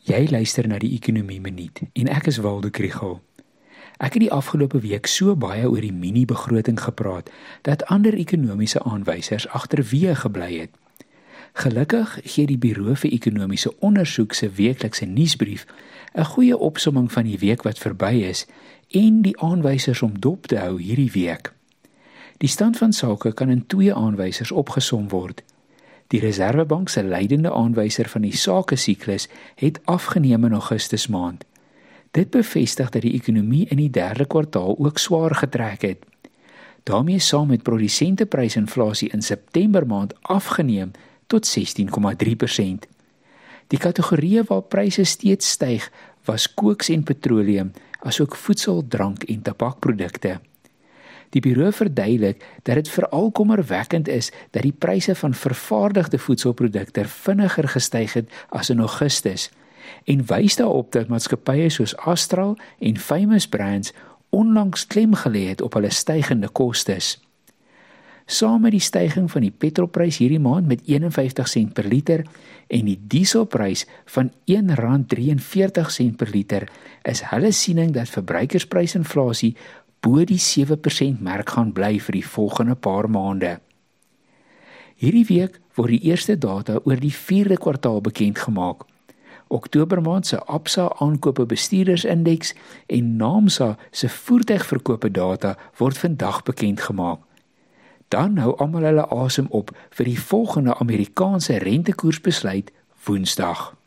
Jy luister na die Ekonomie Minuut en ek is Waldo Krugel. Ek het die afgelope week so baie oor die mini-begroting gepraat dat ander ekonomiese aanwysers agterweë gebly het. Gelukkig gee die Buro vir Ekonomiese Ondersoek se weeklikse nuusbrief 'n goeie opsomming van die week wat verby is en die aanwysers om dop te hou hierdie week. Die stand van sake kan in twee aanwysers opgesom word. Die Reserwebank se leidende aanwyser van die sake siklus het afgeneem in Augustus maand. Dit bevestig dat die ekonomie in die derde kwartaal ook swaar getrek het. daarmee saam met produsenteprysinflasie in September maand afgeneem tot 16,3%. Die kategorieë waar pryse steeds styg, was koks en petroleum, asook voedsel, drank en tabakprodukte. Die buro verduidelik dat dit veral kommerwekkend is dat die pryse van vervaardigde voedselprodukte vinniger gestyg het as in Augustus en wys daarop dat maatskappye soos Astral en Famous Brands onlangs klem gelê het op hulle stygende kostes. Saam met die stygings van die petrolprys hierdie maand met 51 sent per liter en die dieselprys van R1.43 per liter, is hulle siening dat verbruikersprysinflasie bo die 7% merk gaan bly vir die volgende paar maande. Hierdie week word die eerste data oor die 4de kwartaal bekend gemaak. Oktober maand se Absa aankope bestuurdersindeks en Naamsa se voertuigverkope data word vandag bekend gemaak. Dan hou almal hulle asem op vir die volgende Amerikaanse rentekoersbesluit Woensdag.